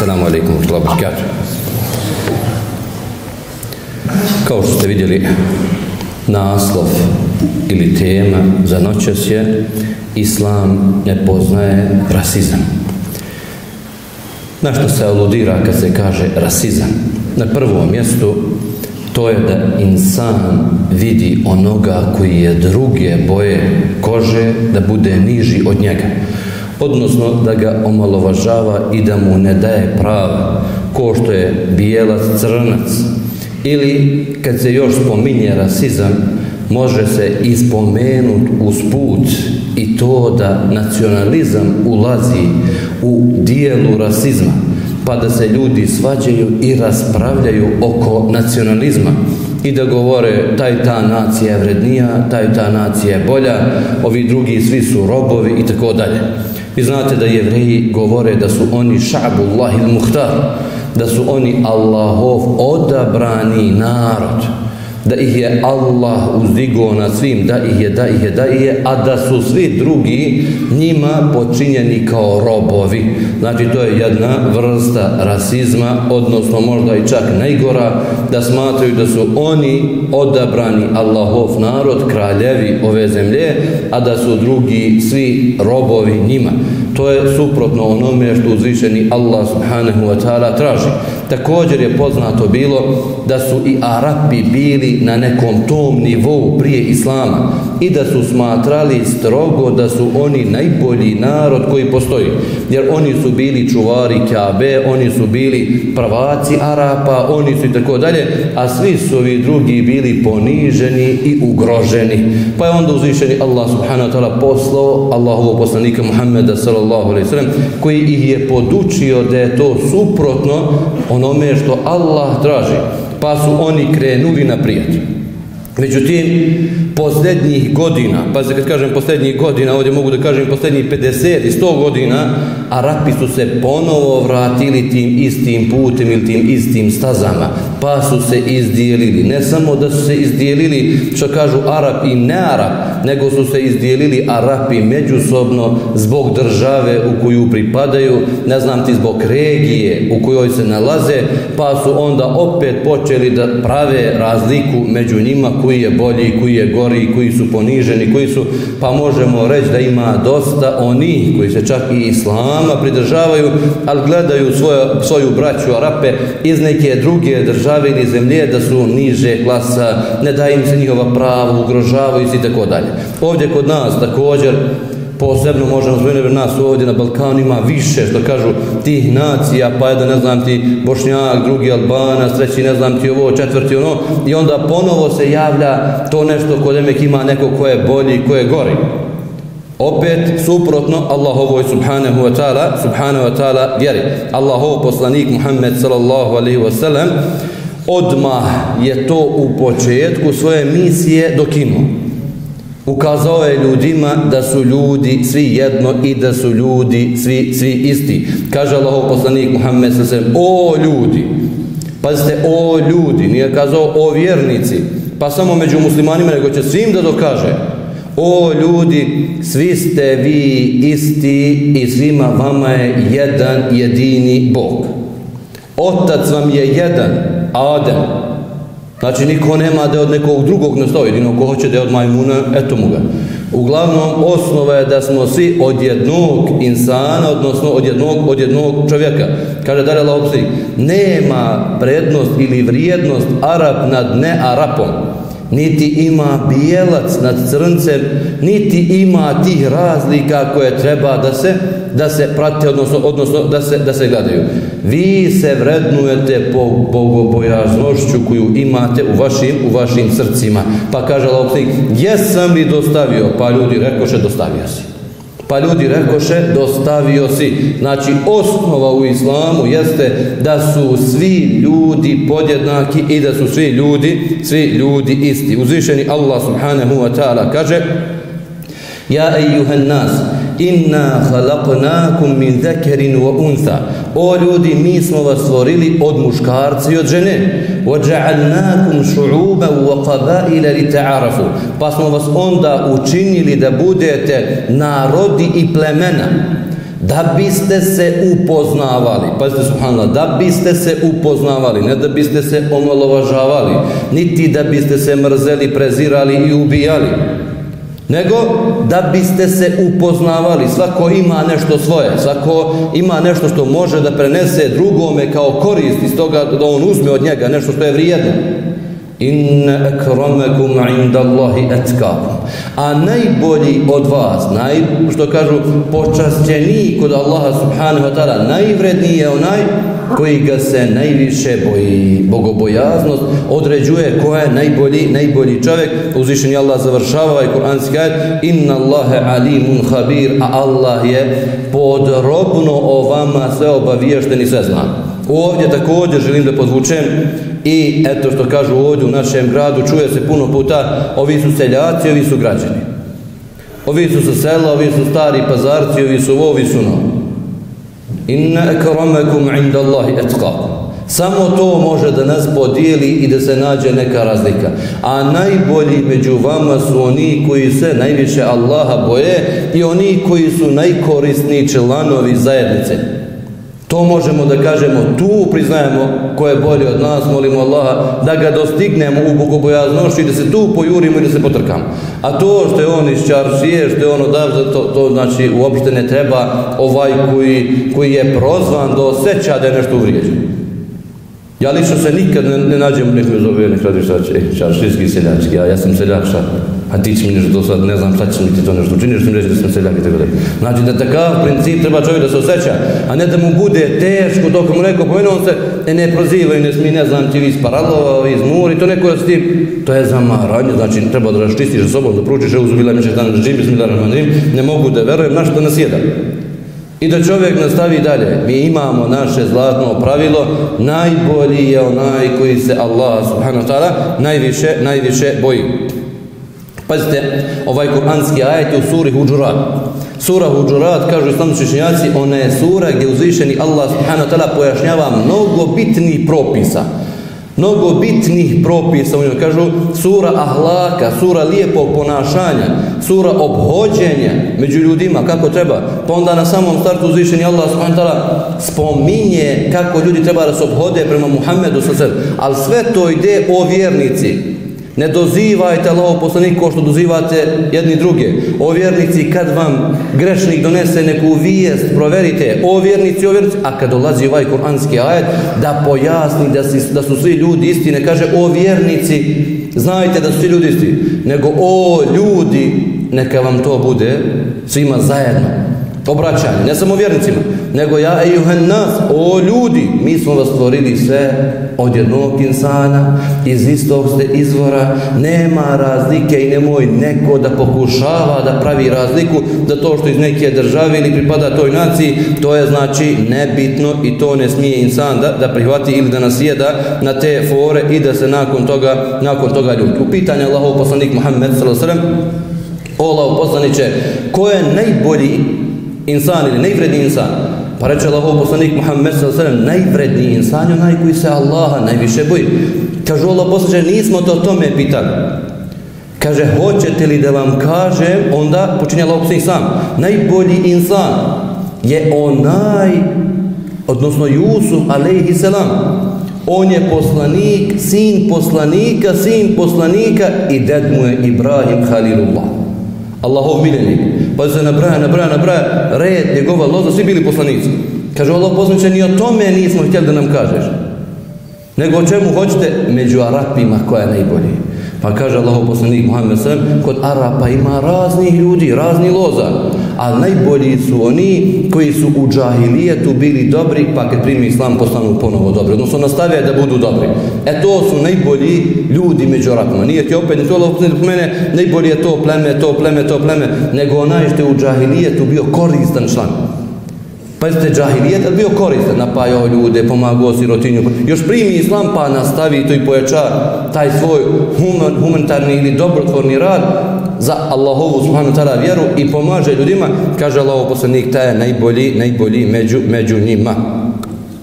Assalamu alaikum wa rahmatullahi Kao što ste vidjeli, naslov ili tema za noćas je Islam ne poznaje rasizam. Na što se aludira kad se kaže rasizam? Na prvom mjestu to je da insan vidi onoga koji je druge boje kože da bude niži od njega odnosno da ga omalovažava i da mu ne daje pravo ko što je bijelac crnac ili kad se još spominje rasizam može se ispomenut uz put i to da nacionalizam ulazi u dijelu rasizma pa da se ljudi svađaju i raspravljaju oko nacionalizma i da govore taj ta nacija je vrednija, taj ta nacija je bolja, ovi drugi svi su robovi i tako dalje. Vi znate da jevreji govore da su oni ša'bullah il muhtar, da su oni Allahov odabrani narod da ih je Allah uzdigao na svim, da ih je, da ih je, da ih je, a da su svi drugi njima počinjeni kao robovi. Znači, to je jedna vrsta rasizma, odnosno možda i čak najgora, da smatraju da su oni odabrani Allahov narod, kraljevi ove zemlje, a da su drugi svi robovi njima. To je suprotno onome što uzvišeni Allah subhanahu wa ta'ala traži. Također je poznato bilo da su i Arapi bili na nekom tom nivou prije Islama i da su smatrali strogo da su oni najbolji narod koji postoji. Jer oni su bili čuvari Kabe, oni su bili prvaci Arapa, oni su i tako dalje, a svi su ovi drugi bili poniženi i ugroženi. Pa je onda uzvišeni Allah subhanahu wa ta'ala poslao Allahovog poslanika Muhammeda sallallahu alaihi sallam koji ih je podučio da je to suprotno onome što Allah traži. Pa su oni krenuli naprijed. Međutim, posljednjih godina, pa se kad kažem posljednjih godina, ovdje mogu da kažem posljednjih 50 i 100 godina, Arapi su se ponovo vratili tim istim putem ili tim istim stazama, pa su se izdijelili. Ne samo da su se izdijelili, što kažu Arab i ne Arab, nego su se izdijelili Arapi međusobno zbog države u koju pripadaju, ne znam ti zbog regije u kojoj se nalaze, pa su onda opet počeli da prave razliku među njima koji je bolji, koji je gori, koji su poniženi, koji su, pa možemo reći da ima dosta onih koji se čak i islama pridržavaju, ali gledaju svoju, svoju braću Arape iz neke druge države ili zemlje da su niže klasa, ne daje im se njihova prava, ugrožavaju i tako dalje. Ovdje kod nas također posebno možemo spomenuti nas ovdje na Balkanu ima više što kažu tih nacija pa jedan ne znam ti Bošnjak, drugi Albana, treći ne znam ti ovo, četvrti ono i onda ponovo se javlja to nešto kod emek ima neko ko je bolji, ko je gori. Opet suprotno Allahovoj subhanahu wa ta'ala subhanahu wa ta'ala vjeri. Allahov poslanik Muhammed sallallahu alaihi wa sallam odmah je to u početku svoje misije dokinuo ukazao je ljudima da su ljudi svi jedno i da su ljudi svi, svi isti. Kaže Allahov poslanik Muhammed sa o ljudi, pazite, o ljudi, nije kazao o vjernici, pa samo među muslimanima, nego će svim da dokaže, o ljudi, svi ste vi isti i svima vama je jedan jedini Bog. Otac vam je jedan, Adem, Znači, niko nema da od nekog drugog nastoji, jedino ko hoće da je od majmuna, eto mu ga. Uglavnom, osnova je da smo svi od jednog insana, odnosno od jednog, od jednog čovjeka. Kaže Darja Laopsi, nema prednost ili vrijednost Arab nad ne Arapom niti ima bijelac nad crncem, niti ima tih razlika koje treba da se da se prate, odnosno, odnosno da, se, da se gledaju. Vi se vrednujete po bogobojaznošću koju imate u vašim, u vašim srcima. Pa kaže Laopsnik, jesam li dostavio? Pa ljudi rekoše, dostavio si. Pa ljudi rekoše, dostavio si. Znači, osnova u islamu jeste da su svi ljudi podjednaki i da su svi ljudi, svi ljudi isti. Uzvišeni Allah subhanahu wa ta'ala kaže, Ja ejuhan nas, inna khalaqnakum min zekerin wa untha. O ljudi mi smo vas stvorili od muškarca i od žene. Wa ja'alnakum shu'uban wa qaba'ila li ta'arafu pa smo vas onda učinili da budete narodi i plemena. Da biste se upoznavali, pazite subhanallah, da biste se upoznavali, ne da biste se omalovažavali, niti da biste se mrzeli, prezirali i ubijali, nego da biste se upoznavali. Svako ima nešto svoje, svako ima nešto što može da prenese drugome kao korist iz toga da on uzme od njega nešto što je vrijedno. Inna akramakum inda Allahi etkakum. A najbolji od vas, naj, što kažu, počašćeniji kod Allaha subhanahu wa ta'ala, najvredniji je onaj koji ga se najviše boji. Bogobojaznost određuje ko je najbolji, najbolji čovjek. Uzvišen je Allah završava ovaj kuranski ajed. Inna Allahe alimun habir, a Allah je podrobno o vama sve obaviješten i sve zna. Ovdje također želim da podvučem i eto što kažu ovdje u našem gradu, čuje se puno puta, ovi su seljaci, ovi su građani. Ovi su sa sela, ovi su stari pazarci, ovi su ovi su novi. Inna akramakum inda Allahi etkakum. Samo to može da nas podijeli i da se nađe neka razlika. A najbolji među vama su oni koji se najviše Allaha boje i oni koji su najkorisniji članovi zajednice. To možemo da kažemo, tu priznajemo ko je bolji od nas, molimo Allaha da ga dostignemo u bogobojaznošću i da se tu pojurimo i da se potrkamo. A to što je on iz Čaršije, što je on odavde, to, to znači uopšte ne treba ovaj koji, koji je prozvan da osjeća da je nešto uvrijeđen. Ja lično se nikad ne, ne nađem u nekom zove, nek radi šta će, čaršijski seljački, ja, ja sam seljak šta, a ti će mi nešto do sad, ne znam šta će mi ti to nešto učiniti, što mi reći da sam seljak i tako dalje. Znači da takav princip treba čovjek da se osjeća, a ne da mu bude teško dok mu neko pomenu, on se e, ne proziva i ne smije, ne znam ti vi iz Paralova, iz Muri, to neko s tim, to je zamaranje, znači treba da raščistiš za sobom, da pručiš, evo zubila mi će tamo da živim, ne mogu da verujem, na da nas jedan. I da čovjek nastavi dalje. Mi imamo naše zlatno pravilo, najbolji je onaj koji se Allah subhanahu wa ta'ala najviše, najviše boji. Pazite, ovaj kuranski ajet u suri Huđurat. Sura Huđurat, kažu islamu šešenjaci, ona je sura gdje uzvišeni Allah subhanahu wa ta'ala pojašnjava mnogo bitnih propisa mnogo bitnih propisa u njoj. Kažu sura ahlaka, sura lijepog ponašanja, sura obhođenja među ljudima, kako treba. Pa onda na samom startu uzvišeni Allah s.w.t. spominje kako ljudi treba da se obhode prema Muhammedu sa sebe. Ali sve to ide o vjernici. Ne dozivajte Allahov poslanik ko što dozivate jedni druge. O vjernici, kad vam grešnik donese neku vijest, proverite. O vjernici, o vjernici. A kad dolazi ovaj kuranski ajet, da pojasni da, si, da su svi ljudi isti, ne kaže o vjernici, znajte da su svi ljudi isti. Nego o ljudi, neka vam to bude svima zajedno. Obraćanje, ne samo vjernicima nego ja ejuhen nas, o ljudi, mi smo vas stvorili sve od jednog insana, iz istog ste izvora, nema razlike i nemoj neko da pokušava da pravi razliku, da to što iz neke države ili pripada toj naciji, to je znači nebitno i to ne smije insan da, da prihvati ili da nasijeda na te fore i da se nakon toga, nakon toga ljudi. U pitanje Allahov poslanik Muhammed s.a.v. O Allahov poslaniće, ko je najbolji insan ili najvredniji insan? Pa reče Allahov poslanik Muhammed s.a.v. najvredniji insan je onaj koji se Allaha najviše boji. Kažu Allah poslanik, nismo to tome pitali. Kaže, hoćete li da vam kažem, onda počinje Allah poslanik sam. Najbolji insan je onaj, odnosno Jusuf alaihi selam. On je poslanik, sin poslanika, sin poslanika i ded mu je Ibrahim Halilullah. Allahov miljenik. Pa se nabraja, nabraja, nabraja, red, njegova loza, svi bili poslanici. Kaže, Allah poslaniče, ni o tome nismo htjeli da nam kažeš. Nego o čemu hoćete? Među Arapima koja je najbolji. Pa kaže Allah poslanik Muhammed sallam, kod Arapa ima raznih ljudi, razni loza. A najbolji su oni koji su u džahilijetu bili dobri, pa kad primi islam postanu ponovo dobri. Odnosno nastave da budu dobri. E to su najbolji ljudi među Arapima. Nije ti opet, ni to Allah poslanik mene, najbolji je to pleme, to pleme, to pleme, nego onaj što je u džahilijetu bio koristan član. Pa džahilijet, je bio koristan, napajao ljude, pomagao sirotinju. Još primi islam pa nastavi to i pojača taj svoj human, humanitarni ili dobrotvorni rad za Allahovu subhanu ta'ala vjeru i pomaže ljudima, kaže Allahov poslanik, taj je najbolji, najbolji među, među njima.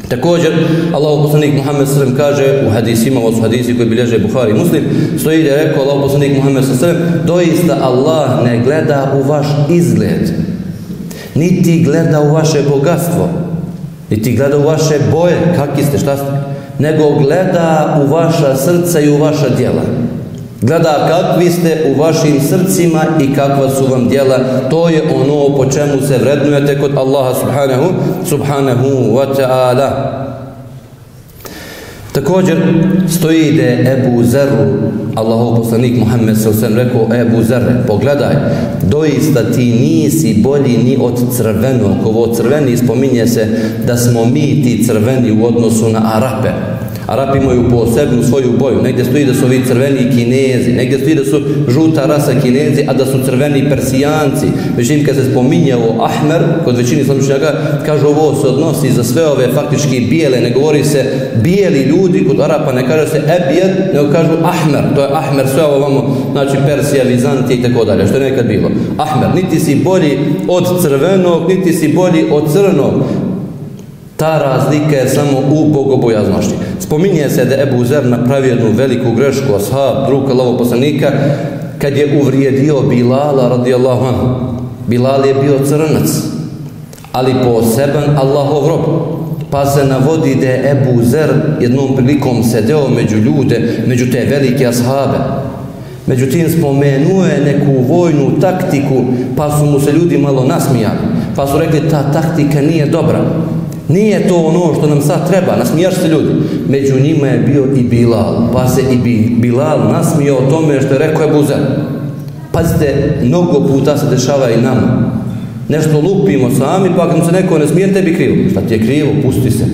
Također, Allahov poslanik Muhammed sallam kaže u hadisima, ovo su hadisi koji bilježe Buhari i Muslim, stoji da je rekao Allahov poslanik Muhammed sallam, doista Allah ne gleda u vaš izgled, niti gleda u vaše bogatstvo, niti gleda u vaše boje, kakvi ste, šta ste, nego gleda u vaša srca i u vaša djela. Gleda kakvi ste u vašim srcima i kakva su vam djela. To je ono po čemu se vrednujete kod Allaha subhanahu, subhanahu wa ta'ala. Također stoji da je Ebu Zeru, Allahov poslanik Muhammed s.a.v. rekao Ebu Zerre, pogledaj, doista ti nisi bolji ni od crvenog. Ovo crveni spominje se da smo mi ti crveni u odnosu na Arape. Arapi imaju posebnu svoju boju. Negdje stoji da su ovi crveni kinezi, negdje stoji da su žuta rasa kinezi, a da su crveni persijanci. Međutim, kad se spominje ovo Ahmer, kod većini slamičnjaka, kažu ovo se odnosi za sve ove faktički bijele, ne govori se bijeli ljudi, kod Arapa ne kaže se Ebjed, nego kažu Ahmer, to je Ahmer, sve ovo vamo, znači Persija, Vizantija i tako dalje, što je nekad bilo. Ahmer, niti si bolji od crvenog, niti si bolji od crnog. Ta razlika je samo u bogobojaznošći. Spominje se da je Ebu Zer napravio jednu veliku grešku, ashab, drug Allahov poslanika, kad je uvrijedio Bilala radijallahu anhu. Bilal je bio crnac, ali poseban Allahov rob. Pa se navodi da je Ebu Zer jednom prilikom sedeo među ljude, među te velike ashabe. Međutim, spomenuo je neku vojnu taktiku, pa su mu se ljudi malo nasmijali. Pa su rekli, ta taktika nije dobra. Nije to ono što nam sad treba, nasmijaš se ljudi. Među njima je bio i Bilal, pa se i Bilal nasmio o tome što je rekao je Buzer. Pazite, mnogo puta se dešava i nama. Nešto lupimo sami, pa kad se neko ne smije, tebi krivo. Šta ti je krivo? Pusti se.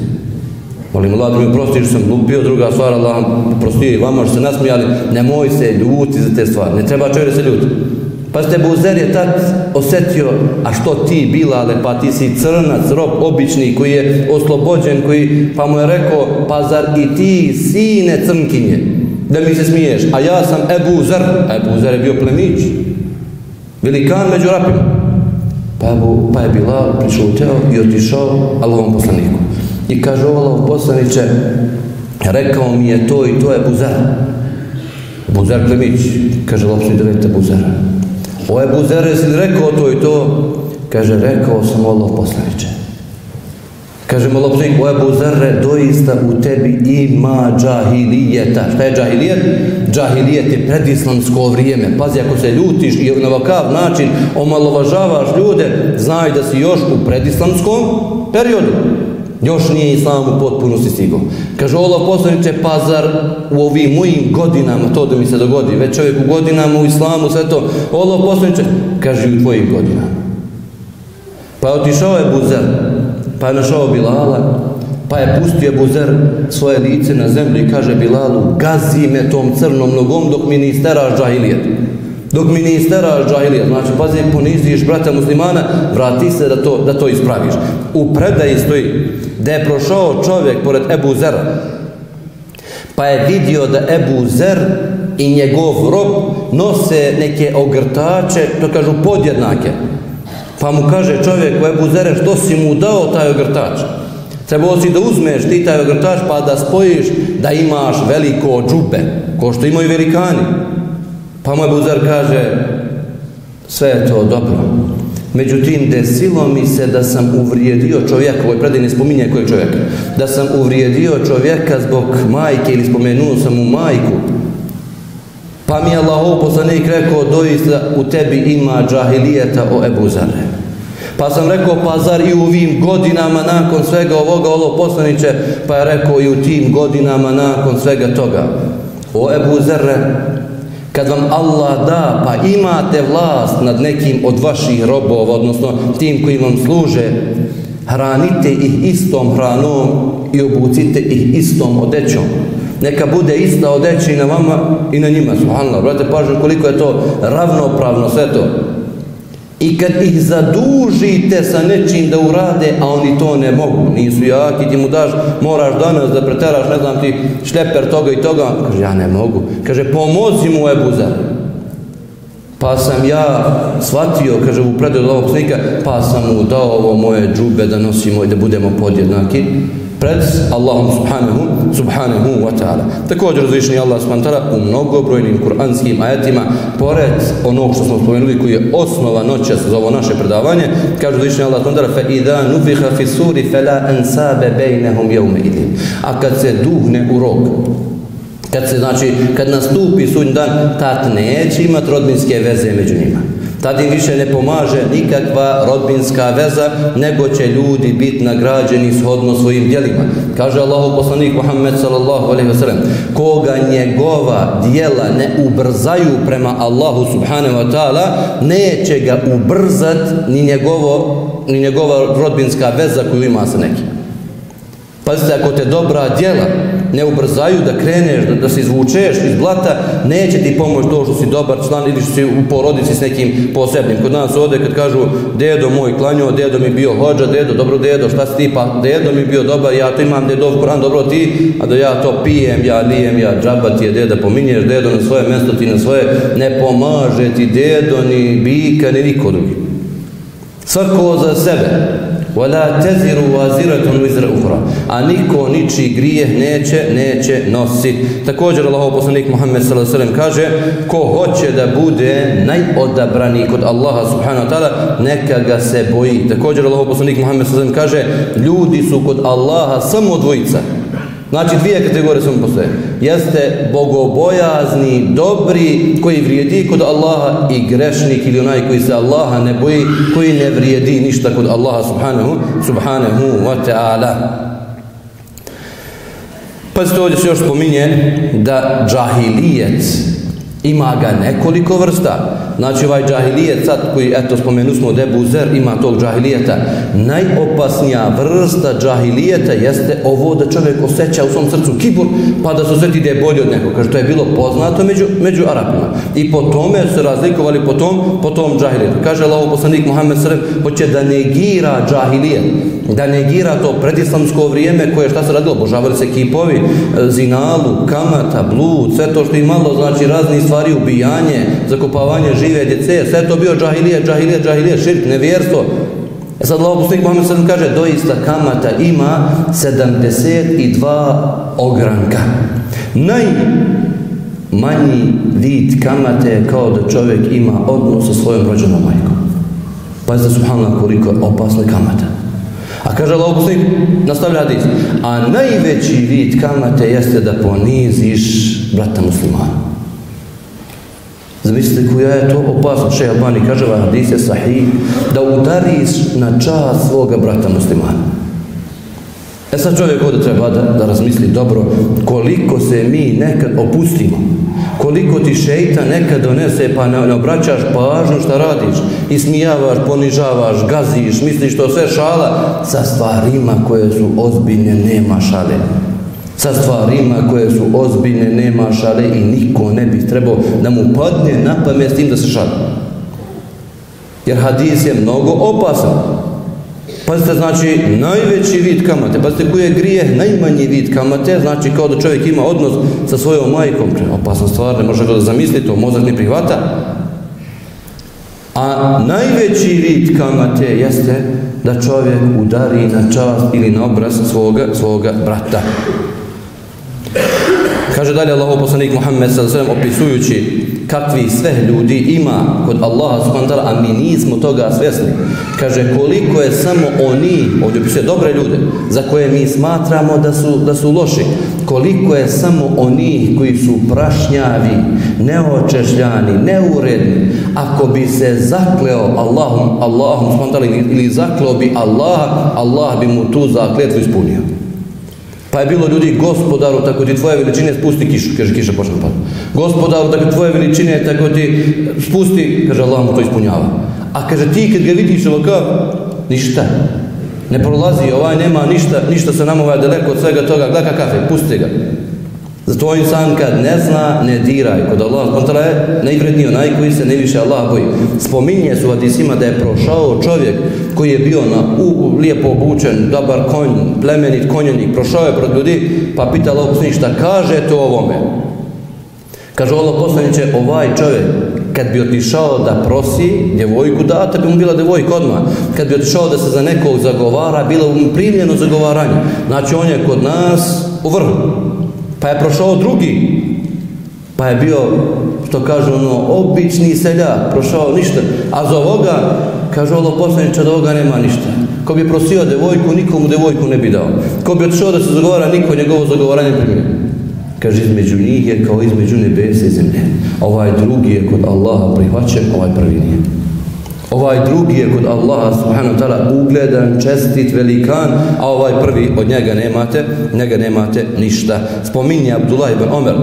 Molim Allah da mi prosti što sam lupio, druga stvar, Allah prostio i vama što se nasmijali, nemoj se ljuti za te stvari, ne treba čovjek se ljuti. Pa ste Buzer je tad osjetio, a što ti Bilale, pa ti si crnac, rob obični koji je oslobođen, koji, pa mu je rekao, pa zar i ti sine crnkinje, da mi se smiješ, a ja sam Ebu Zer, a Ebu Zer je bio plemić, velikan među rapima. Pa, Ebu, pa je Bilal pričuteo i otišao Allahom poslaniku. I kaže, Allahom poslaniće, rekao mi je to i to je Buzer. Buzer plemić, kaže, lopsi dovedite Buzera. O Ebu Zer, jesi li rekao to i to? Kaže, rekao sam Allah poslaniče. Kaže mu lopnik, o Ebu Zerre, doista u tebi ima džahilijeta. Šta je džahilijet? Džahilijet je predislamsko vrijeme. Pazi, ako se ljutiš i na ovakav način omalovažavaš ljude, znaj da si još u predislamskom periodu. Još nije islam u potpunosti stigao. Kaže, Allah poslaniče, pa zar u ovim mojim godinama, to da mi se dogodi, već čovjek u godinama u islamu, sve to, Allah poslaniče, kaže, u tvojim godinama. Pa je otišao je Buzer, pa je našao Bilala, pa je pustio Buzer svoje lice na zemlju i kaže Bilalu, gazi me tom crnom nogom dok mi ne isteraš džahilijet. Dok mi ne isteraš džahilija, znači pazi, poniziš brata muslimana, vrati se da to, da to ispraviš. U predaji stoji, da je prošao čovjek pored Ebu Zera, pa je vidio da Ebu Zer i njegov rob nose neke ogrtače, to kažu podjednake. Pa mu kaže čovjek u Ebu Zere, što si mu dao taj ogrtač? Trebao si da uzmeš ti taj ogrtač pa da spojiš da imaš veliko džube, ko što imaju velikani. Pa moj buzar kaže, sve je to dobro, Međutim, desilo mi se da sam uvrijedio čovjeka, ovoj predaj ne spominje kojeg čovjeka, da sam uvrijedio čovjeka zbog majke ili spomenuo sam mu majku. Pa mi je Allahov poslanik rekao, doista u tebi ima džahilijeta o Ebu Zare. Pa sam rekao, pa zar i u ovim godinama nakon svega ovoga, ovo poslaniće, pa je rekao i u tim godinama nakon svega toga. O Ebu Zerre, Kad vam Allah da, pa imate vlast nad nekim od vaših robova, odnosno tim koji vam služe, hranite ih istom hranom i obucite ih istom odećom. Neka bude ista odeća i na vama i na njima. Subhanallah, brate, pažno koliko je to ravnopravno sve to. I kad ih zadužite sa nečim da urade, a oni to ne mogu, nisu jaki, ti mu daš, moraš danas da preteraš, ne znam ti, šleper toga i toga, kaže, ja ne mogu. Kaže, pomozi mu Ebuza. Pa sam ja shvatio, kaže, u predu od ovog slika, pa sam mu dao ovo moje džube da nosimo i da budemo podjednaki pred Allahom subhanahu, subhanahu wa ta'ala. Također uzvišeni Allah subhanahu wa ta'ala u mnogobrojnim kuranskim ajetima, pored onog što smo spomenuli koji je osnova noća za ovo naše predavanje, kaže uzvišeni Allah subhanahu wa ta'ala فَإِذَا نُفِخَ فِي سُورِ فَلَا أَنْسَابَ بَيْنَهُمْ يَوْمَ إِذِمْ A kad se duhne u rog, kad se znači, kad nastupi sudnji dan, tad neće imati rodbinske veze među njima. Tad im više ne pomaže nikakva rodbinska veza, nego će ljudi biti nagrađeni shodno svojim djelima. Kaže Allahu poslanik Muhammed sallallahu alaihi wa sallam, koga njegova djela ne ubrzaju prema Allahu subhanahu wa ta'ala, neće ga ubrzat ni, njegovo, ni njegova rodbinska veza koju ima sa nekim. Pazite, ako te dobra djela ne ubrzaju da kreneš, da, da se izvučeš iz blata, neće ti pomoći to što si dobar član ili što si u porodici s nekim posebnim. Kod nas ovdje kad kažu, dedo moj klanio, dedo mi bio hođa, dedo, dobro dedo, šta si ti, pa dedo mi bio dobar, ja to imam dedov Kur'an, dobro ti, a da ja to pijem, ja lijem, ja džaba ti je deda, pominješ dedo na svoje mjesto, ti na svoje, ne pomaže ti dedo, ni bika, ni niko drugi. Svako za sebe. ولا تزر وازرة وزر أخرى a niko niči grijeh neće neće nositi također Allahov poslanik Muhammed sallallahu alejhi ve sellem kaže ko hoće da bude najodabrani kod Allaha subhanahu wa taala neka ga se boji također Allahov poslanik Muhammed sallallahu alejhi ve sellem kaže ljudi su kod Allaha samo dvojica Znači dvije kategorije samo postoje. Jeste bogobojazni, dobri, koji vrijedi kod Allaha i grešnik ili onaj koji se Allaha ne boji, koji ne vrijedi ništa kod Allaha subhanahu, subhanahu wa ta'ala. Pa se ovdje se još spominje da džahilijet ima ga nekoliko vrsta. Znači ovaj džahilijet sad koji eto spomenu smo Debu Zer ima tog džahilijeta. Najopasnija vrsta džahilijeta jeste ovo da čovjek osjeća u svom srcu kibur pa da se osjeti da je bolji od nekog. Kaže to je bilo poznato među, među Arapima. I po tome su se razlikovali po tom, po tom džahilijetu. Kaže Allah poslanik Muhammed Srem hoće da negira džahilijet. Da negira to predislamsko vrijeme koje šta se radilo. Božavali se kipovi, zinalu, kamata, blud, sve to što imalo znači razni stvari, ubijanje, zakopavanje žive djece, sve to bio džahilije, džahilije, džahilije, širk, nevjerstvo. E sad Allah poslanik Muhammed sallam kaže, doista kamata ima 72 ogranka. Naj manji vid kamate je kao da čovjek ima odnos sa svojom rođenom majkom. Pazite, subhanallah, koliko je opasna kamata. A kaže Allah poslanik, nastavlja hadis, a najveći vid kamate jeste da poniziš brata muslimana. Zamislite koja je to opasno. Še Albani kaže vam hadis je sahih da udariš na čas svoga brata muslimana. E sad čovjek ovdje treba da, da razmisli dobro koliko se mi nekad opustimo. Koliko ti šeita nekad donese pa ne, ne obraćaš pažnju šta radiš. Ismijavaš, ponižavaš, gaziš, misliš to sve šala sa stvarima koje su ozbiljne, nema šale sa stvarima koje su ozbiljne, nema šale i niko ne bi trebao da mu padne na pamet s tim da se šale. Jer hadis je mnogo opasan. Pazite, znači, najveći vid kamate, pazite, koji je grijeh, najmanji vid kamate, znači kao da čovjek ima odnos sa svojom majkom, opasna stvar, ne može da zamisli to, mozak ne prihvata. A najveći vid kamate jeste da čovjek udari na čast ili na obraz svoga, svoga brata. Kaže dalje Allahov poslanik Muhammed sallallahu alejhi ve opisujući kakvi sve ljudi ima kod Allaha subhanahu a mi nismo toga svjesni. Kaže koliko je samo oni, ovdje opisuje dobre ljude, za koje mi smatramo da su, da su loši, koliko je samo oni koji su prašnjavi, neočešljani, neuredni, ako bi se zakleo Allahom, Allahom subhanahu ili zakleo bi Allah, Allah bi mu tu zakletvu ispunio. Pa je bilo ljudi, gospodaru, tako ti tvoje veličine spusti kišu, kaže kiša počne pati. Gospodaru, tako tvoje veličine, tako ti spusti, kaže Allah mu to ispunjava. A kaže ti kad ga vidiš ovakav, ništa. Ne prolazi, ovaj nema ništa, ništa se nam ovaj daleko od svega toga, gleda kakav je, pusti ga. Zato insan kad ne zna, ne diraj. Kod Allah kontra je najvredniji onaj koji se ne više Allah boji. Spominje su hadisima da je prošao čovjek koji je bio na u, u, lijepo obučen, dobar konj, plemenit konjenik, prošao je pred ljudi, pa pita Allah poslanik šta kaže to ovome. Kaže Allah poslaniće, ovaj čovjek kad bi otišao da prosi djevojku, data bi mu bila djevojka odmah. Kad bi otišao da se za nekog zagovara, bilo mu primljeno zagovaranje. Znači on je kod nas u vrhu. Pa je prošao drugi, pa je bio, što kažu ono, obični seljak, prošao ništa. A za ovoga, kaže ovo poslaniče, da ovoga nema ništa. Ko bi prosio devojku, nikomu devojku ne bi dao. Ko bi otišao da se zagovara, niko njegovo zagovaranje primio. Kaže, između njih je kao između nebesa i zemlje. Ovaj drugi je kod Allaha prihvaćen, ovaj prvi nije. Ovaj drugi je kod Allaha subhanahu wa ta'ala ugledan, čestit, velikan, a ovaj prvi od njega nemate, njega nemate ništa. Spominje Abdullah ibn Omer,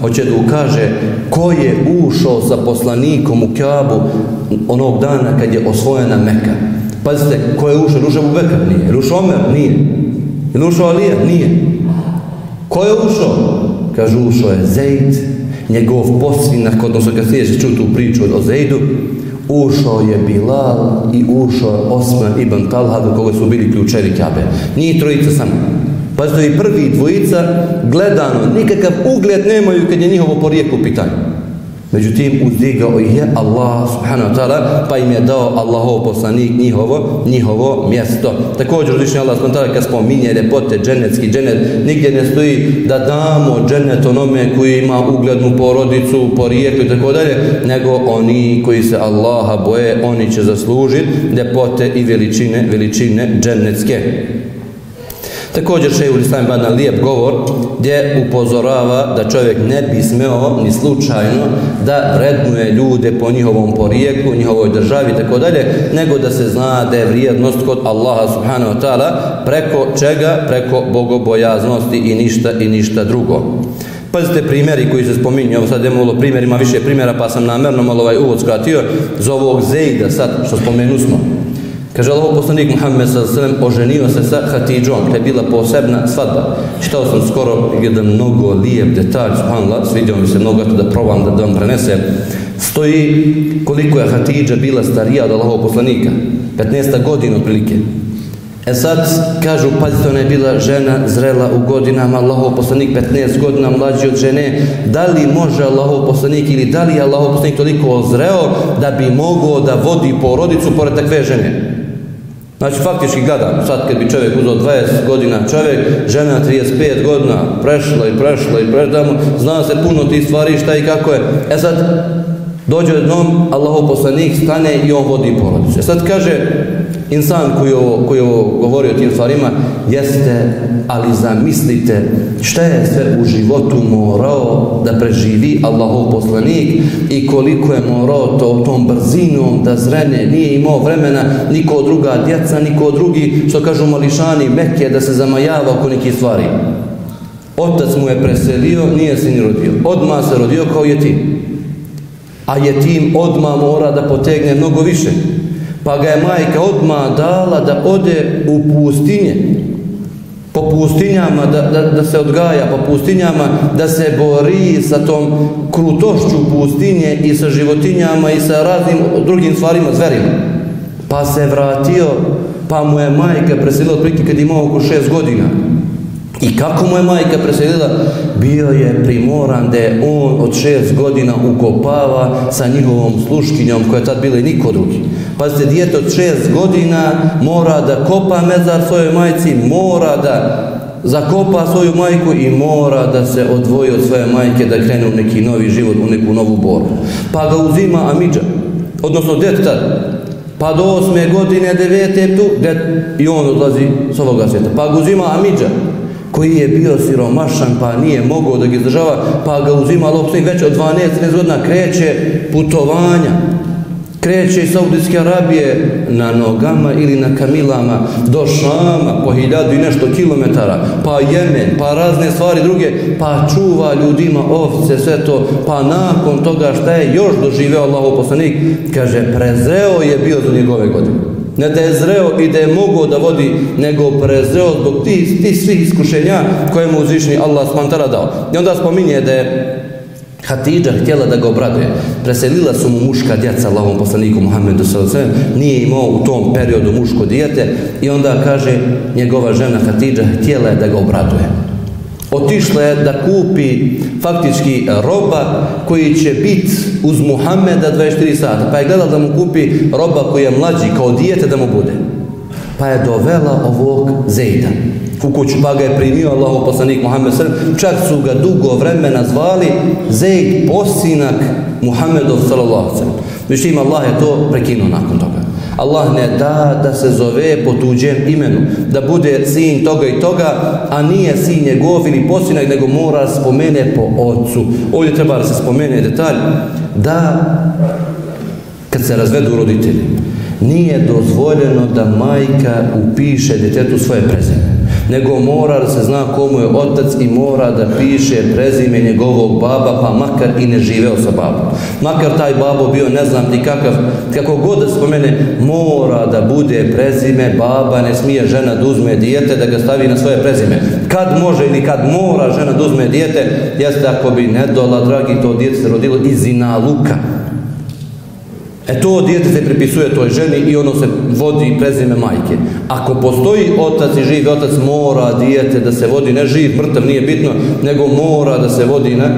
hoće da ukaže ko je ušao sa poslanikom u Kaabu onog dana kad je osvojena Meka. Pazite, ko je ušao? Rušao u Nije. Rušao Omer? Nije. Je ušao Alija? Nije. Ko je ušao? Kažu, ušao je Zaid, njegov posvinak, odnosno kad sliješ čutu priču o Zaidu, ušao je Bilal i ušao je Osman ibn Talha do koga su bili ključevi Kabe. Njih trojica samo. Pa što i prvi dvojica gledano, nikakav ugled nemaju kad je njihovo porijeklo pitanje. Međutim, uzdigao ih je Allah subhanahu wa ta'ala, pa im je dao Allahov poslanik njihovo, njihovo mjesto. Također, uzvišnji Allah subhanahu wa ta'ala, kad spominje ljepote, dženecki dženet, nigdje ne stoji da damo dženet onome koji ima uglednu porodicu, porijeklu i tako dalje, nego oni koji se Allaha boje, oni će zaslužiti ljepote i veličine, veličine dženecke. Također še u Islam ima lijep govor gdje upozorava da čovjek ne bi smeo ni slučajno da vrednuje ljude po njihovom porijeklu, njihovoj državi i tako dalje, nego da se zna da je vrijednost kod Allaha subhanahu wa ta'ala preko čega? Preko bogobojaznosti i ništa i ništa drugo. Pazite primjeri koji se spominju, evo sad imamo primjer, ima više primjera pa sam namjerno malo ovaj uvod skratio, za ovog Zejda sad što spomenu smo. Kaže Allah poslanik Muhammed s.a.v. oženio se sa Hatidžom, to je bila posebna svadba. Čitao sam skoro jedan mnogo lijep detalj, subhanallah, svidio mi se mnogo to da probam da, da vam prenesem. Stoji koliko je Hatidža bila starija od Allahov poslanika, 15 godina otprilike. E sad, kažu, pazite, ona je bila žena zrela u godinama, Allahov poslanik 15 godina mlađi od žene, da li može Allahov poslanik ili da li je Allahov poslanik toliko ozreo da bi mogao da vodi porodicu pored takve žene? Znači, faktički gledam, sad kad bi čovjek uzao 20 godina čovjek, žena 35 godina, prešla i prešla i prešla, zna se puno tih stvari, šta i kako je. E sad, dođe jednom, Allahov poslanik stane i on vodi porodicu. E sad kaže, insan koji ovo, koji ovo govori o tim stvarima, jeste, ali zamislite šta je sve u životu morao da preživi Allahov poslanik i koliko je morao to tom brzinom da zrene, nije imao vremena niko druga djeca, niko drugi, što kažu mališani, meke da se zamajava oko nekih stvari. Otac mu je preselio, nije se ni rodio. Odma se rodio kao je ti. A je tim odma mora da potegne mnogo više pa ga je majka odma dala da ode u pustinje. Po pustinjama da, da, da se odgaja po pustinjama da se bori sa tom krutošću pustinje i sa životinjama i sa raznim drugim stvarima zverima. Pa se vratio pa mu je majka preselila otprilike kad imao oko šest godina. I kako mu je majka preselila? Bio je primoran da je on od šest godina ukopava sa njihovom sluškinjom koja je tad bila i niko drugi. Pazite, djete od šest godina mora da kopa mezar svojoj majci, mora da zakopa svoju majku i mora da se odvoji od svoje majke da krene u neki novi život, u neku novu borbu. Pa ga uzima Amidža, odnosno djet tad, pa do osme godine, devete tu, det, i on odlazi s ovoga svijeta. Pa ga uzima Amidža, koji je bio siromašan pa nije mogao da ga izdržava, pa ga uzima lopsnik već od 12 godina kreće putovanja, kreće iz Saudijske Arabije na nogama ili na kamilama do Šama po hiljadu i nešto kilometara, pa Jemen, pa razne stvari druge, pa čuva ljudima ovce, sve to, pa nakon toga šta je još doživeo Allahov poslanik, kaže, prezeo je bio za njegove godine ne da je zreo i da je mogao da vodi, nego prezreo zbog ti, ti svih iskušenja koje mu uzvišni Allah smantara dao. I onda spominje da je Hatidža htjela da ga obraduje. Preselila su mu muška djeca Allahom poslaniku Muhammedu s.a.v. Nije imao u tom periodu muško dijete i onda kaže njegova žena Hatidža htjela je da ga obraduje. Otišla je da kupi faktički e, roba koji će biti uz Muhameda 24 sata. Pa je gledala da mu kupi roba koji je mlađi kao dijete da mu bude. Pa je dovela ovog Zejda u kuću, pa ga je primio Allah poslanik Muhammed sallam, čak su ga dugo vremena zvali Zejd posinak Muhammedov sallallahu sallam. Međutim, Allah je to prekinuo nakon toga. Allah ne da da se zove po tuđem imenu, da bude sin toga i toga, a nije sin njegov ili posinak, nego mora spomene po ocu. Ovdje treba da se spomene detalj da kad se razvedu roditelji, nije dozvoljeno da majka upiše djetetu svoje prezime nego mora da se zna komu je otac i mora da piše prezime njegovog baba, pa makar i ne živeo sa babom. Makar taj babo bio ne znam ti kakav, kako god da spomene, mora da bude prezime baba, ne smije žena da uzme dijete, da ga stavi na svoje prezime. Kad može ili kad mora žena da uzme dijete, jeste ako bi ne dola, dragi, to dijete se rodilo iz Luka. E to dijete se pripisuje toj ženi i ono se vodi prezime majke. Ako postoji otac i živ otac, mora dijete da se vodi, ne živ, mrtav, nije bitno, nego mora da se vodi na,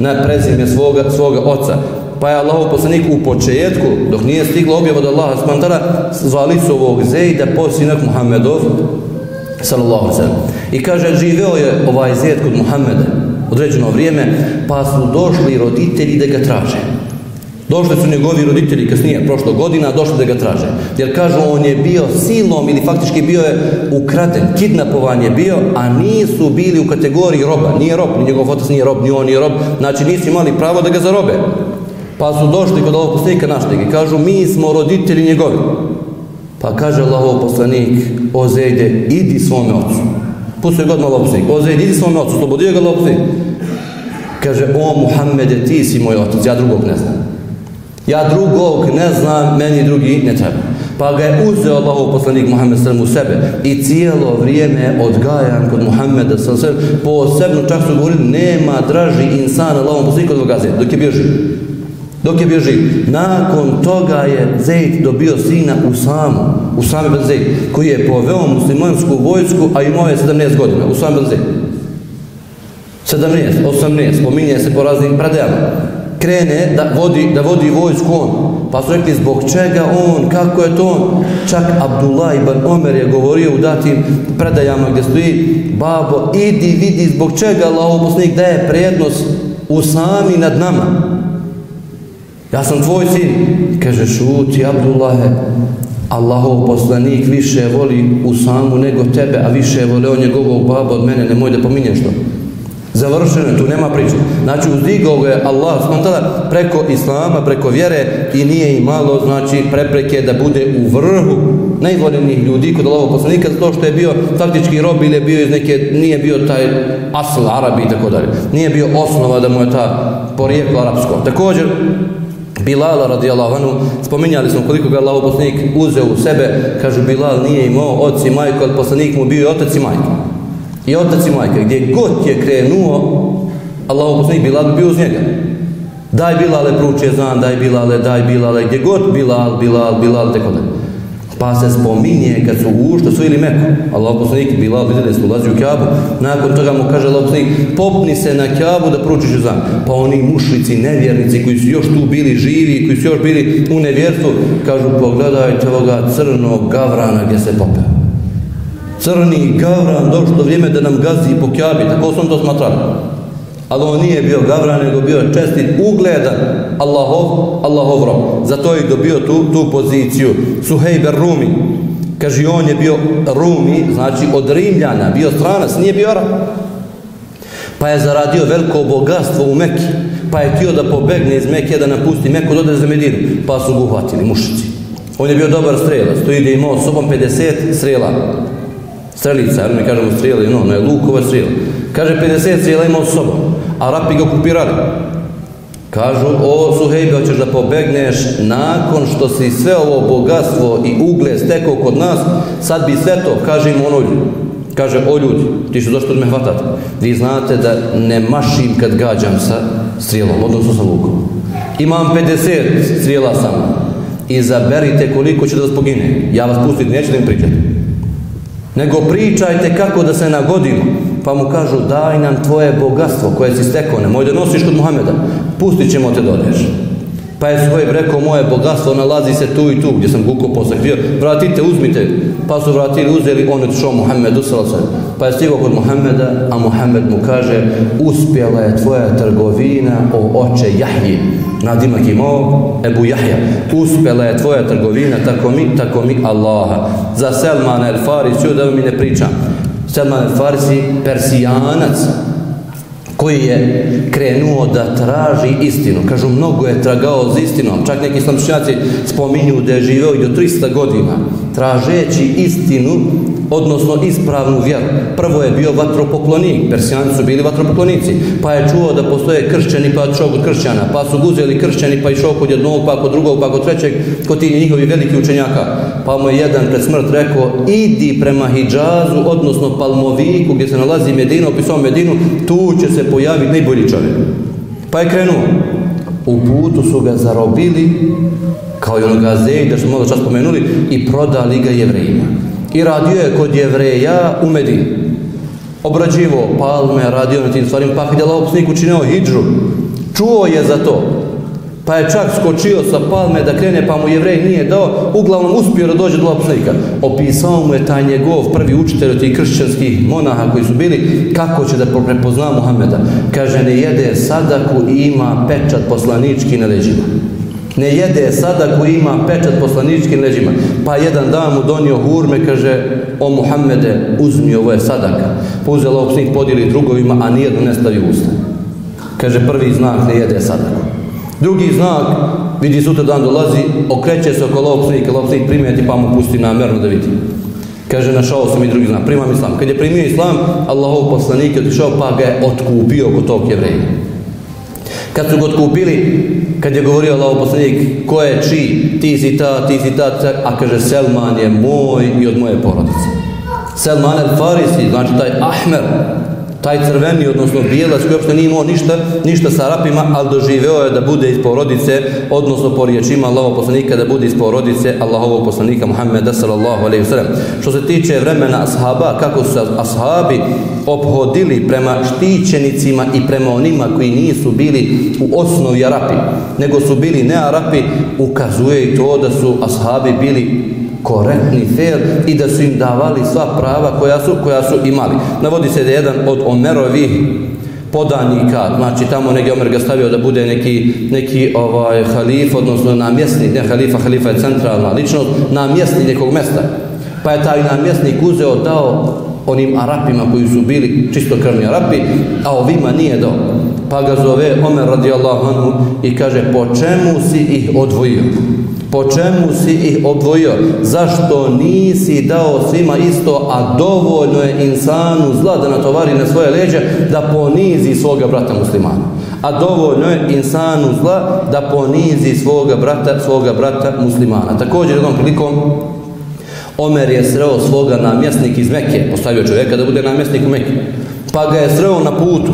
na prezime svoga, svoga oca. Pa je Allah poslanik u početku, dok nije stigla objava od Allaha smantara, zvali su ovog Zejda, posinak Muhammedov, sallallahu sallam. I kaže, živeo je ovaj Zejd kod Muhammeda određeno vrijeme, pa su došli roditelji da ga traže. Došli su njegovi roditelji kasnije, prošlo godina, došli da ga traže. Jer kažu, on je bio silom ili faktički bio je ukraden, kidnapovan je bio, a nisu bili u kategoriji roba. Nije rob, ni njegov otac nije rob, ni on nije rob. Znači nisu imali pravo da ga zarobe. Pa su došli kod ovog poslanika našli i kažu, mi smo roditelji njegovi. Pa kaže Allahov poslanik, o Zejde, idi svome ocu. Pustuje god malo poslanik, o Zejde, idi svome ocu, slobodio ga Allahov poslanik. Kaže, o Muhammede, ti si moj otac, ja drugog ne znam. Ja drugog ne znam, meni drugi ne treba. Pa ga je uzeo Allahov poslanik Muhammed sallam u sebe i cijelo vrijeme odgajan kod Muhammeda sallam sallam posebno čak su govorili nema draži insan Allahom poslanik od Vagazija dok je bio živ. Dok je bio živ. Nakon toga je Zeyd dobio sina Usamu, Usame ben Zeyd, koji je poveo muslimansku vojsku, a imao je 17 godina. Usame ben Zeyd. 17, 18, pominje se po raznim predajama krene da vodi, da vodi vojsku on. Pa su rekli zbog čega on, kako je to on. Čak Abdullah ibn Omer je govorio u datim predajama gdje stoji babo, idi vidi zbog čega Allah poslanik daje prednost u sami nad nama. Ja sam tvoj sin. Kaže šuti Abdullahe, Allahov poslanik više voli u samu nego tebe, a više vole on njegovog baba od mene, nemoj da pominješ to. Završeno, tu nema priče. Znači, uzdigao ga je Allah spontana preko Islama, preko vjere i nije imalo, znači, prepreke da bude u vrhu najvoljenih ljudi kod Allahog poslanika, zato što je bio faktički rob ili je bio iz neke, nije bio taj asl Arabi i tako dalje. Nije bio osnova da mu je ta porijeklo arapsko. Također, Bilala radijallahu anhu, spominjali smo koliko ga Allahog poslanik uzeo u sebe, kažu Bilal nije imao oci i majko, ali poslanik mu bio i otac i majka i otac i majka, gdje god je krenuo, Allah poslanik Bilal bio uz njega. Daj Bilale pruče zan, daj Bilale, daj Bilale, gdje god Bilal, Bilal, Bilal, tako da. Pa se spominje kad su ušli, su ili Meku. Allah poslanik Bilal vidjeli su ulazi u Kjabu. Nakon toga mu kaže Allah poslanik, popni se na Kjabu da pručiš zan. Pa oni mušlici, nevjernici koji su još tu bili živi, koji su još bili u nevjerstvu, kažu pogledajte ovoga crnog gavrana gdje se popeo crni gavran došlo vrijeme da nam gazi po kjabi, tako sam to smatrali. Ali on nije bio gavran, nego bio čestit, ugledan Allahov, Allahov rob. Zato je dobio tu, tu poziciju. Suhejber Rumi. Kaže, on je bio Rumi, znači od Rimljana, bio stranac, nije bio Arab. Pa je zaradio veliko bogatstvo u Mekki, Pa je htio da pobegne iz Mekije, da napusti Meku, da ode za Medinu. Pa su ga uhvatili, mušici. On je bio dobar strelac, to ide imao sobom 50 strela strelica, jer mi kažemo strijeli, no, ne, lukova strijela. Kaže, 50 strijela ima s sobom, a rapi ga okupirali. Kažu, o Suhejbe, hoćeš da pobegneš nakon što si sve ovo bogatstvo i ugle stekao kod nas, sad bi sve to, kaže im ono ljudi. Kaže, o ljudi, ti što došli od me hvatati. Vi znate da ne mašim kad gađam sa strijelom, odnosno sa lukom. Imam 50 strijela samo. Izaberite koliko će da vas pogine. Ja vas pustiti, neću da im pričati nego pričajte kako da se nagodimo. pa mu kažu daj nam tvoje bogatstvo koje si stekao, nemoj da nosiš kod Muhameda, pustit ćemo te dodeš. Pa je svojim rekao, moje bogatstvo nalazi se tu i tu, gdje sam gukao posakrio, vratite, uzmite. Pa su vratili, uzeli, on je tišao Muhammedu, pa je stigao kod Muhammeda, a Muhammed mu kaže, uspjela je tvoja trgovina o oče Jahji. Nadimak imao Ebu Jahja. Uspjela je tvoja trgovina, tako mi, tako mi Allaha. Za Selman el Farisi, da mi ne pričam. Selman el Farisi, persijanac, koji je krenuo da traži istinu. Kažu, mnogo je tragao za istinom. Čak neki islamčnjaci spominju da je živeo i do 300 godina tražeći istinu, odnosno ispravnu vjeru. Prvo je bio vatropoklonik, persijani su bili vatropoklonici, pa je čuo da postoje kršćani, pa je šao kod kršćana, pa su guzeli kršćani, pa išao kod jednog, pa kod drugog, pa kod trećeg, kod tih njihovi veliki učenjaka. Pa mu je jedan pred smrt rekao, idi prema Hidžazu, odnosno Palmoviku, gdje se nalazi Medina, opisao Medinu, tu će se pojaviti najbolji čovjek. Pa je krenuo. U putu su ga zarobili, kao i onoga Zejda što smo malo čas spomenuli, i prodali ga jevrejima. I radio je kod jevreja u Medini. Obrađivo palme, radio na tim stvarima, pa je je laopsnik učinio hidžu, čuo je za to. Pa je čak skočio sa palme da krene, pa mu jevrej nije dao, uglavnom uspio da dođe do laopsnika. Opisao mu je taj njegov prvi učitelj od tih kršćanskih monaha koji su bili, kako će da prepozna Muhameda. Kaže, ne jede sadaku i ima pečat poslanički na leđima ne jede sada koji ima pečat poslaničkim leđima. Pa jedan dan mu donio hurme, kaže, o Muhammede, uzmi ovo je sadaka. Pa uzela ovog podijeli drugovima, a nijedno ne stavi usta. Kaže, prvi znak ne jede sadaku. Drugi znak, vidi sutra dan dolazi, okreće se oko ovog snika, ovog snik primijeti pa mu pusti namjerno da vidi. Kaže, našao sam i drugi znak, primam islam. Kad je primio islam, Allahov poslanik je otišao pa ga je otkupio kod tog jevreja. Kad su ga otkupili, kad je govorio Allah poslanik, ko je čiji, ti si ta, ti si ta, a kaže Selman je moj i od moje porodice. Selman el Farisi, znači taj Ahmer, taj crveni, odnosno bijelac koji uopšte nije imao ništa, ništa sa Arapima, ali doživeo je da bude iz porodice, odnosno po riječima Allahovog poslanika da bude iz porodice Allahovog poslanika Muhammeda sallallahu alaihi wa sallam. Što se tiče vremena ashaba, kako su ashabi obhodili prema štićenicima i prema onima koji nisu bili u osnovi Arapi, nego su bili ne Arapi, ukazuje i to da su ashabi bili korektni, fair i da su im davali sva prava koja su, koja su imali. Navodi se da jedan od Omerovih podanika, znači tamo negdje Omer ga stavio da bude neki, neki ovaj, halif, odnosno namjesnik, ne halifa, halifa je centralna ličnost, namjesnik nekog mesta. Pa je taj namjesnik uzeo, dao onim Arapima koji su bili čisto krvni Arapi, a ovima nije dao. Pa ga zove Omer radijallahu anhu i kaže, po čemu si ih odvojio? Po čemu si ih obvojio? Zašto nisi dao svima isto, a dovoljno je insanu zla da natovari na svoje leđe da ponizi svoga brata muslimana? A dovoljno je insanu zla da ponizi svoga brata, svoga brata muslimana. Također jednom prilikom Omer je sreo svoga namjesnik iz Mekke, postavio čovjeka da bude namjesnik u Mekke. Pa ga je sreo na putu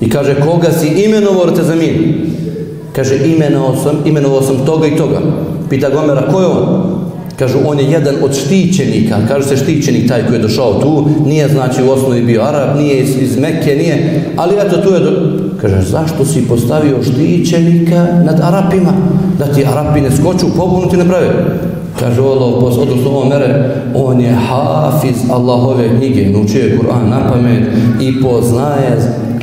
i kaže koga si imenovao za te? Kaže imenovao sam, imenovao sam toga i toga. Pita Gomera, ko je on? Kažu, on je jedan od štićenika. Kaže se štićenik taj koji je došao tu. Nije znači u osnovi bio Arab, nije iz, iz Mekke, nije. Ali eto tu je... Do... Kaže, zašto si postavio štićenika nad Arapima? Da ti Arapi ne skoču, pobunu ti ne prave. Kaže Allah, odnosno ovo mere, on je hafiz Allahove knjige, naučio je Kur'an na pamet i poznaje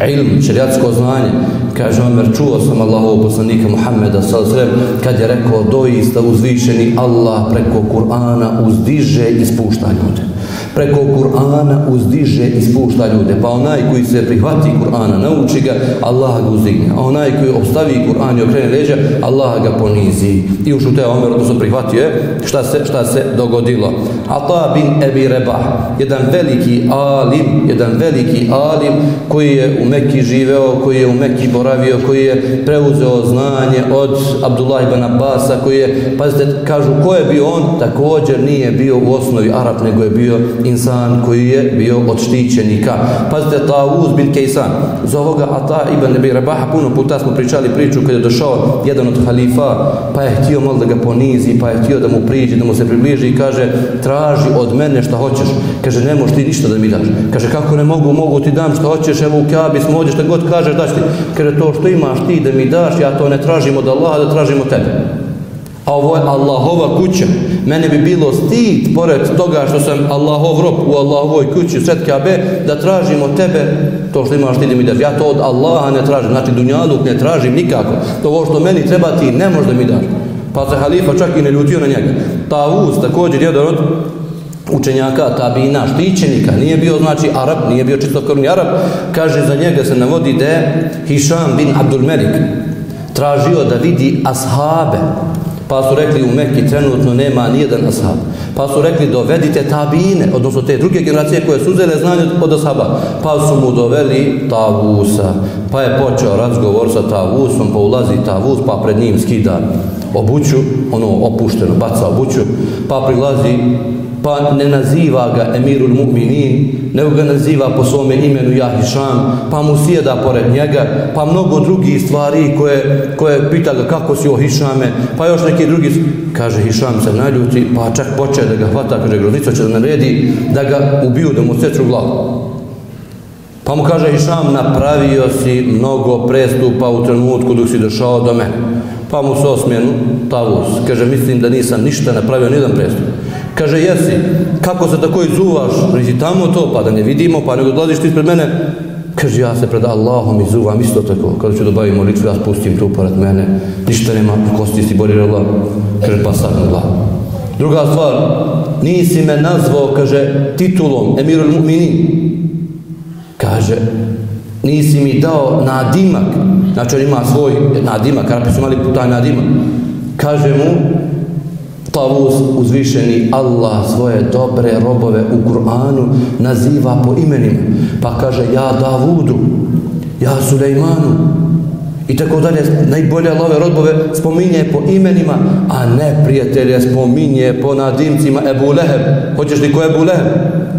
ilm, šerijatsko znanje. Kaže Omer, čuo sam Allahov poslanika Muhammeda s.a.v. kad je rekao doista uzvišeni Allah preko Kur'ana uzdiže i spušta ljude preko Kur'ana uzdiže i spušta ljude. Pa onaj koji se prihvati Kur'ana, nauči ga, Allah ga uzdigne. A onaj koji obstavi Kur'an i okrene leđa, Allah ga ponizi. I ušu te Omer, odnosno prihvatio je, šta se, šta se dogodilo. Ata bin Ebi Rebah, jedan veliki alim, jedan veliki alim koji je u Mekki živeo, koji je u Mekki boravio, koji je preuzeo znanje od Abdullah ibn Abbasa, koji je, pazite, kažu, ko je bio on, također nije bio u osnovi Arab, nego je bio insan koji je bio od štićenika. Pazite, Tawuz bin Kejsan, za ovoga Ata ibn Nebi Rebaha, puno puta smo pričali priču kada je došao jedan od halifa, pa je htio malo da ga ponizi, pa je htio da mu priđe, da mu se približi i kaže, traži od mene šta hoćeš. Kaže, ne možeš ti ništa da mi daš. Kaže, kako ne mogu, mogu ti dam šta hoćeš, evo u kabi smo ovdje, šta god kažeš, daš ti. Kaže, to što imaš ti da mi daš, ja to ne tražim od Allaha, da tražim od tebe. A ovo je Allahova kuća. Mene bi bilo stid, pored toga što sam Allahov rob u Allahovoj kući, sred Kabe, da tražim od tebe to što imaš ti da mi daš. Ja to od Allaha ne tražim, znači dunjaluk ne tražim nikako. To ovo što meni treba ti ne možda mi daš. Pa se halifa čak i ne ljutio na njega. Tavuz također jedan od učenjaka tabina štićenika, nije bio znači Arab, nije bio čistokrvni Arab, kaže za njega se navodi da je Hišam bin Abdul Melik tražio da vidi ashabe Pa su rekli u Mekki trenutno nema nijedan ashab. Pa su rekli dovedite tabine, odnosno te druge generacije koje su uzele znanje od ashaba. Pa su mu doveli tavusa. Pa je počeo razgovor sa tavusom, pa ulazi tavus, pa pred njim skida obuću, ono opušteno, baca obuću, pa prilazi pa ne naziva ga Emirul Mu'minin, nego ga naziva po svome imenu Jahišam, pa mu sjeda pored njega, pa mnogo drugih stvari koje, koje pita ga kako si o Hišame, pa još neki drugi, kaže Hišam se naljuti, pa čak poče da ga hvata, kaže groznico će da naredi, da ga ubiju, da mu seču glavu. Pa mu kaže Hišam, napravio si mnogo prestupa u trenutku dok si došao do mene. Pa mu se osmijenu, Tavus, kaže, mislim da nisam ništa napravio, nijedan prestup. Kaže, jesi, kako se tako izuvaš? Reći, tamo to, pa da ne vidimo, pa nego odlaziš ti ispred mene. Kaže, ja se pred Allahom izuvam isto tako. Kada ću dobaviti molitvu, ja spustim tu pored mene. Ništa nema, kosti si bori Allah. Kaže, pa sad Allah. Druga stvar, nisi me nazvao, kaže, titulom Emirul Mu'minin. Kaže, nisi mi dao nadimak. Znači, on ima svoj nadimak, Arapi su imali taj nadimak. Kaže mu, Tavus uzvišeni Allah svoje dobre robove u Kur'anu naziva po imenima. Pa kaže ja Davudu, ja Sulejmanu. I tako dalje, najbolje Allahove rodbove spominje po imenima, a ne prijatelje spominje po nadimcima Ebu Leheb. Hoćeš li ko Ebu Leheb?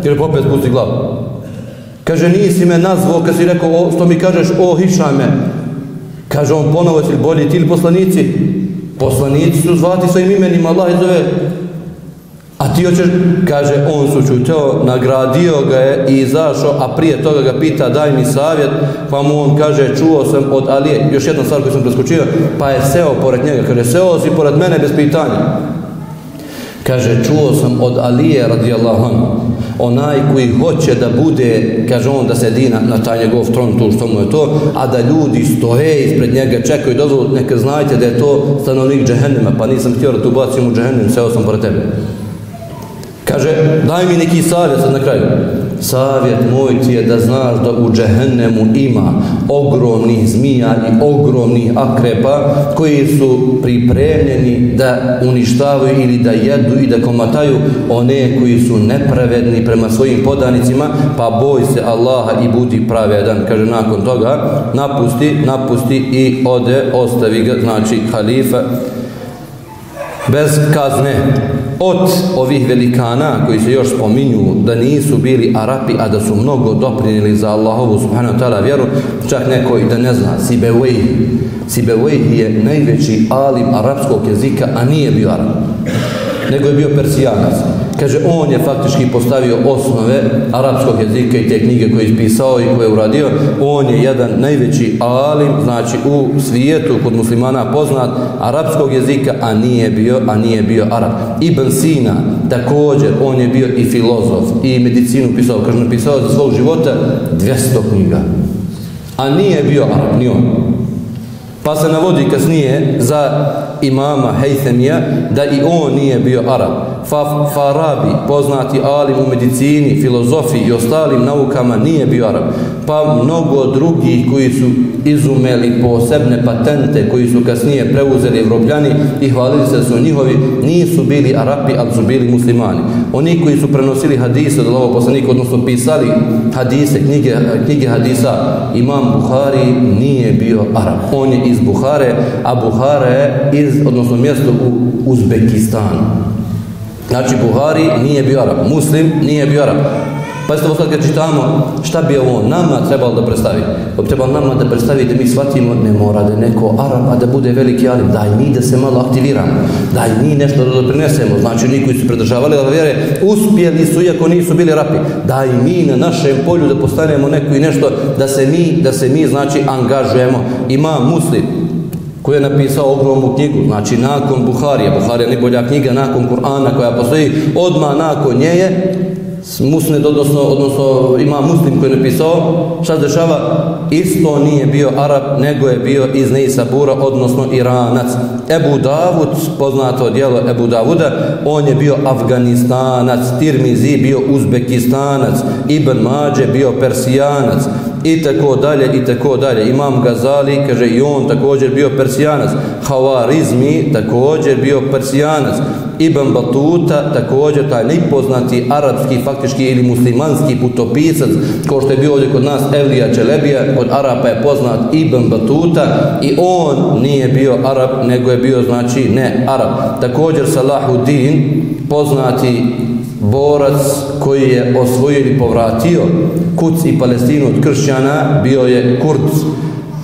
Jer popet pusti glavu. Kaže, nisi me nazvao kad si rekao, o, što mi kažeš, o Hišame. Kaže on ponovo, si bolji ti ili poslanici? Poslanici su zvati svojim imenima, Allah je zove. A ti hoćeš, kaže, on su čuteo, nagradio ga je i izašao, a prije toga ga pita, daj mi savjet, pa mu on kaže, čuo sam od Alije, još jedna stvar koju sam preskočio, pa je seo pored njega, kaže, seo si pored mene bez pitanja. Kaže, čuo sam od Alije radijallahu anhu, onaj koji hoće da bude, kaže on, da sedi na, na taj njegov tron, tu što mu je to, a da ljudi stoje ispred njega, čekaju dozvolu, neka znajte da je to stanovnik džehennema, pa nisam htio da tu bacim u džehennem, seo sam pored tebe. Kaže, daj mi neki savjet sad na kraju. Savjet moj ti je da znaš da u džehennemu ima ogromnih zmija i ogromnih akrepa koji su pripremljeni da uništavaju ili da jedu i da komataju one koji su nepravedni prema svojim podanicima, pa boj se Allaha i budi pravedan. Kaže, nakon toga napusti, napusti i ode, ostavi ga, znači halifa bez kazne od ovih velikana koji se još spominju da nisu bili Arapi, a da su mnogo doprinili za Allahovu subhanahu wa ta'ala vjeru, čak neko i da ne zna, Sibevej. Sibevej je najveći alim arapskog jezika, a nije bio Arab, nego je bio Persijanac. Kaže, on je faktički postavio osnove arapskog jezika i te knjige koje je ispisao i koje je uradio. On je jedan najveći alim, znači u svijetu kod muslimana poznat arapskog jezika, a nije bio, a nije bio Arab. Ibn Sina, također, on je bio i filozof i medicinu pisao, kaže, napisao za svog života 200 knjiga. A nije bio Arab, ni on. Pa se navodi kasnije za imama Hejthemija da i on nije bio Arab. Fa, Farabi, poznati alim u medicini, filozofiji i ostalim naukama, nije bio Arab. Pa mnogo drugih koji su izumeli posebne patente, koji su kasnije preuzeli evropljani i hvalili se da su njihovi, nisu bili Arapi, ali su bili muslimani. Oni koji su prenosili hadise od Allahog poslanika, odnosno pisali hadise, knjige, knjige hadisa, imam Buhari nije bio Arab. On je iz Buhare, a Buhare je iz, odnosno mjesto u Uzbekistanu. Znači, Buhari nije bio Arab, Muslim nije bio Arab. Pa ste sad kad čitamo šta bi ovo nama trebalo da predstavi. Pa bi trebalo nama da predstavi da mi shvatimo ne mora da neko Arab, a da bude veliki Arab. Daj mi da se malo aktiviramo. Daj mi nešto da doprinesemo. Znači oni koji su predržavali da vjere uspjeli su iako nisu bili rapi. Daj mi na našem polju da postanemo neko i nešto da se mi, da se mi znači angažujemo. Ima muslim koji je napisao ogromnu knjigu, znači nakon Buharija, Buharija je najbolja knjiga nakon Kur'ana koja postoji, odmah nakon nje je musned, odnosno, odnosno ima muslim koji je napisao, šta se dešava? Isto nije bio Arab, nego je bio iz Neisabura, odnosno Iranac. Ebu Davud, poznato dijelo Ebu Davuda, on je bio Afganistanac, Tirmizi bio Uzbekistanac, Ibn Mađe bio Persijanac, i tako dalje i tako dalje. Imam Gazali, kaže i on također bio persijanac. Havarizmi također bio persijanac. Ibn Batuta također taj nepoznati arapski faktički ili muslimanski putopisac ko što je bio ovdje kod nas Evlija Čelebija kod Arapa je poznat Ibn Batuta i on nije bio Arab nego je bio znači ne Arab također Salahuddin poznati borac koji je osvojio i povratio Kuc i Palestinu od kršćana bio je Kurd.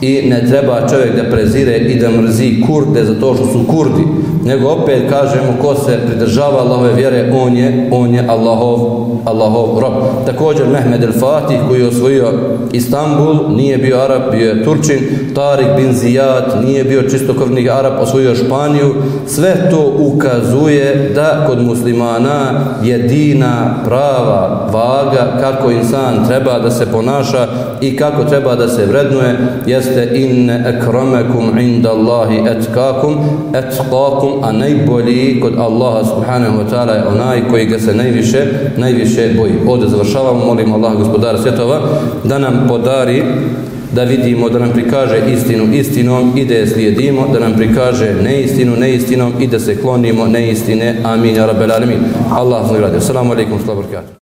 I ne treba čovjek da prezire i da mrzi kurde za to što su kurdi. Nego opet kažemo ko se pridržava Allahove vjere on je, on je Allahov, Allahov rob. Također Mehmed el Fatih koji je osvojio Istanbul nije bio Arab, bio je Turčin. Tarik bin Zijad nije bio čistokrvni Arab, osvojio Španiju. Sve to ukazuje da kod muslimana jedina prava vaga kako insan treba da se ponaša i kako treba da se vrednuje. Jeste inne akramakum inda Allahi etkakum etkakum a najbolji kod Allaha subhanahu wa ta'ala je onaj koji ga se najviše najviše boji ovdje završavamo molimo Allah gospodara svjetova da nam podari da vidimo, da nam prikaže istinu istinom i da je slijedimo, da nam prikaže neistinu neistinom i da se klonimo neistine. Amin. Ja rabbel alamin. Allah nagradi. Assalamu alaikum. Salamu alaikum.